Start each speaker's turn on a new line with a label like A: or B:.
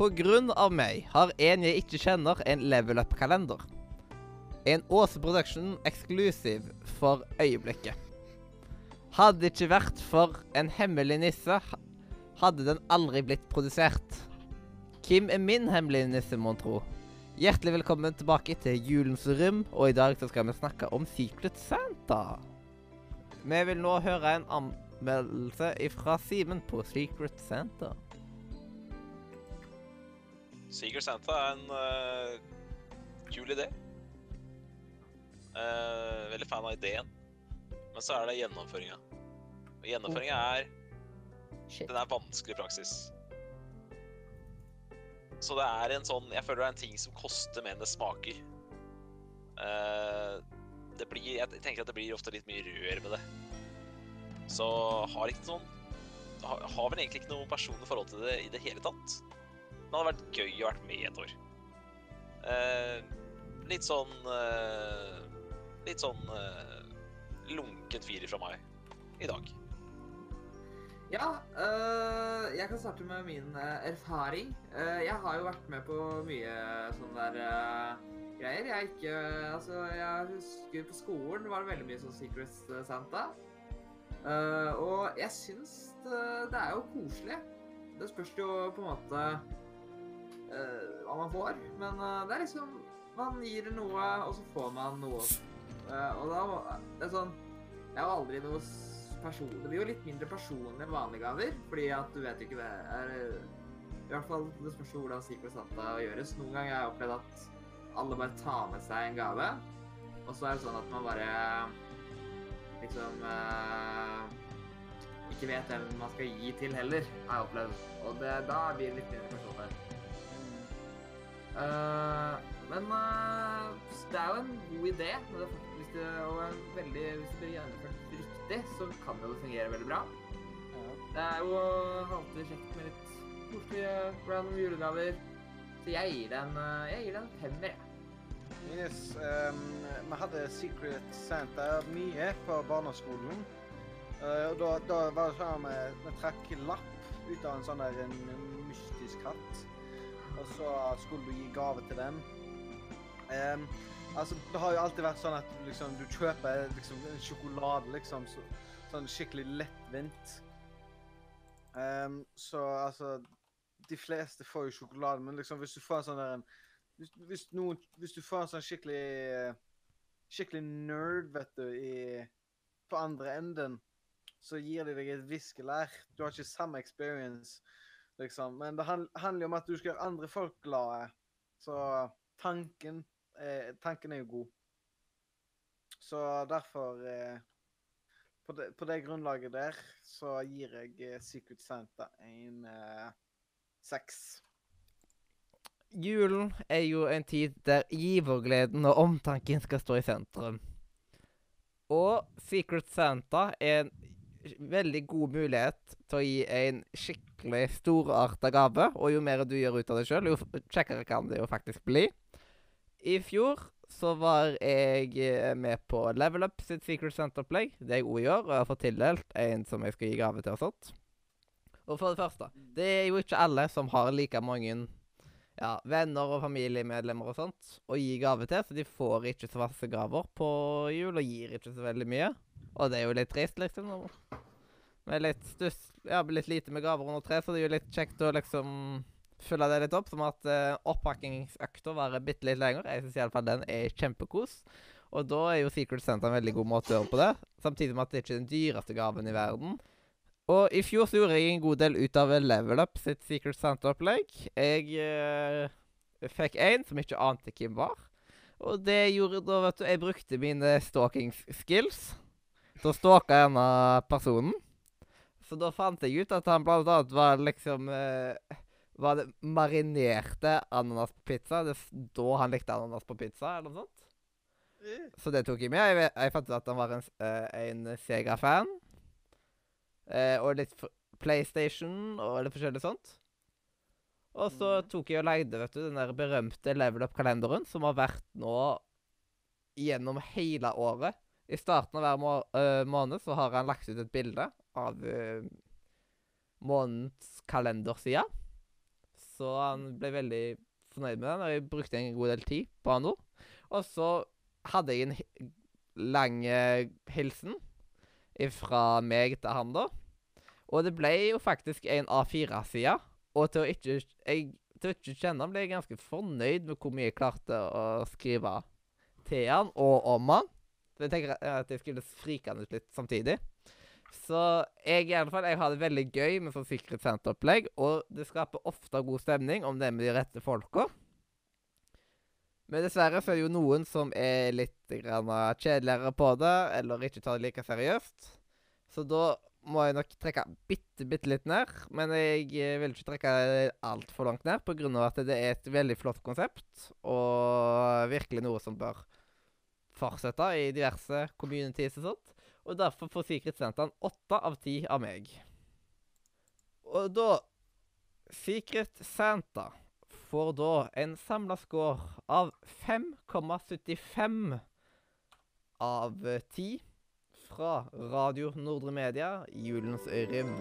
A: Av meg har en jeg ikke kjenner, en level up-kalender. En Åse Production eksklusiv for øyeblikket. Hadde det ikke vært for en hemmelig nisse, hadde den aldri blitt produsert. Kim er min hemmelige nisse, mon tro. Hjertelig velkommen tilbake til Julens rom, og i dag så skal vi snakke om Secret Santa. Vi vil nå høre en anmeldelse fra Simen på Secret Santa.
B: Secret Santa er en uh, kul idé. Uh, veldig fan av ideen. Men så er det gjennomføringa. Og gjennomføringa er
C: Shit.
B: Den er vanskelig praksis. Så det er en sånn Jeg føler det er en ting som koster mer enn det smaker. Uh, det blir Jeg tenker at det blir ofte litt mye rør med det. Så har ikke sånn har, har vel egentlig ikke noe personlig forhold til det i det hele tatt. Men det hadde vært gøy å vært med i et år. Eh, litt sånn eh, Litt sånn eh, lunken firer fra meg i dag.
D: Ja, øh, jeg kan starte med min øh, erfaring. Øh, jeg har jo vært med på mye sånne der greier. Jeg ikke Altså, jeg husker på skolen var det veldig mye sånn Secret Santa. Uh, og jeg syns det, det er jo koselig. Det spørs jo på en måte øh, hva man får. Men uh, det er liksom Man gir noe, og så får man noe. Øh, og da det er sånn Jeg har aldri noe personlig person... Det blir jo litt mindre personlig enn vanlige gaver, fordi at du vet jo ikke det er I hvert fall det spørs hvordan Secret Santa gjøres. Noen ganger har jeg opplevd at alle bare tar med seg en gave, og så er det sånn at man bare liksom eh, ikke vet hvem man skal gi til heller, har jeg opplevd. Og det, da blir det litt mindre personlig. Eh, men eh, det er jo en god idé, det, hvis det, og veldig, hvis det blir gjennomført riktig, så kan det jo fungere veldig bra. Det er jo alltid kjekt med litt koselige random julegaver. Så jeg gir den, eh, jeg gir den femmer, jeg.
E: Yes, um, vi hadde Secret Santa mye på barneskolen. Uh, og da, da var det sånn at vi, vi trakk lapp ut av en sånn der en mystisk hatt. Og så skulle du gi gave til dem. Um, altså, det har jo alltid vært sånn at liksom, du kjøper liksom, sjokolade, liksom. Så, sånn skikkelig lettvint. Um, så altså De fleste får jo sjokolade, men liksom hvis du får en sånn der en hvis, hvis, noen, hvis du får en sånn skikkelig Skikkelig nerd, vet du, i, på andre enden, så gir de deg et viskelær. Du har ikke samme experience, liksom. Men det handler jo om at du skal gjøre andre folk glade. Så tanken, eh, tanken er jo god. Så derfor eh, på, det, på det grunnlaget der så gir jeg eh, Secret Santa en eh, seks.
A: Julen er jo en tid der givergleden og omtanken skal stå i sentrum. Og Secret Santa er en veldig god mulighet til å gi en skikkelig storarta gave. Og jo mer du gjør ut av det sjøl, jo kjekkere kan det jo faktisk bli. I fjor så var jeg eh, med på Level Up sitt Secret Center-opplegg. Det jeg òg gjør, og jeg har fått tildelt en som jeg skal gi gave til og sånt. Og for det første, det er jo ikke alle som har like mange ja, venner og familiemedlemmer og sånt å gi gave til, så de får ikke så masse gaver på jul og gir ikke så veldig mye. Og det er jo litt trist, liksom. Med litt stuss Ja, litt lite med gaver under tre, så det er jo litt kjekt å liksom fylle det litt opp. Som at uh, oppakkingsøkta varer bitte litt lenger. Jeg syns iallfall den er kjempekos. Og da er jo Secret Santa en veldig god måte å gjøre på det. Samtidig med at det ikke er den dyreste gaven i verden. Og i fjor så gjorde jeg en god del ut av Level Up sitt Secret Santa-opplegg. Jeg uh, fikk en som ikke ante hvem var. Og det gjorde da, vet du Jeg brukte mine stalking skills til å en denne personen. Så da fant jeg ut at han blant annet var liksom uh, Var det marinerte ananas på pizza? Det, da han likte ananas på pizza, eller noe sånt. Så det tok jeg med. Jeg, jeg fant ut at han var en, eh, en Sega-fan. Uh, og litt PlayStation og litt forskjellig sånt. Og så
E: Mhm.
A: tok jeg og leide vet du, den der berømte Level Up-kalenderen, som har vært nå gjennom hele året. I starten av hver må uh, måned så har han lagt ut et bilde av uh, månedens kalenderside. så han ble veldig fornøyd med den, og jeg brukte en god del tid på han nå. Og så hadde jeg en lang eh, hilsen fra meg til han, da. Og det ble jo faktisk en A4-side. Og til å ikke jeg, til å ikke kjenne han ble jeg ganske fornøyd med hvor mye jeg klarte å skrive til han og om han. Så jeg tenker at jeg skulle frikende ut litt samtidig. Så jeg i alle fall, jeg har det veldig gøy med sånn Secret Center-opplegg, og det skaper ofte god stemning om det er med de rette folka. Men dessverre så er det jo noen som er litt grann kjedeligere på det, eller ikke tar det like seriøst. Så da må jeg nok trekke bitte, bitte litt ned. Men jeg eh, vil ikke trekke altfor langt ned, av at det er et veldig flott konsept, og virkelig noe som bør fartsetta i diverse communities og sånt. Og derfor får Secret Santaen åtte av ti av meg. Og da Secret Santa får da en samla score av 5,75 av 10 fra Radio Nordre Media, Julens Rim.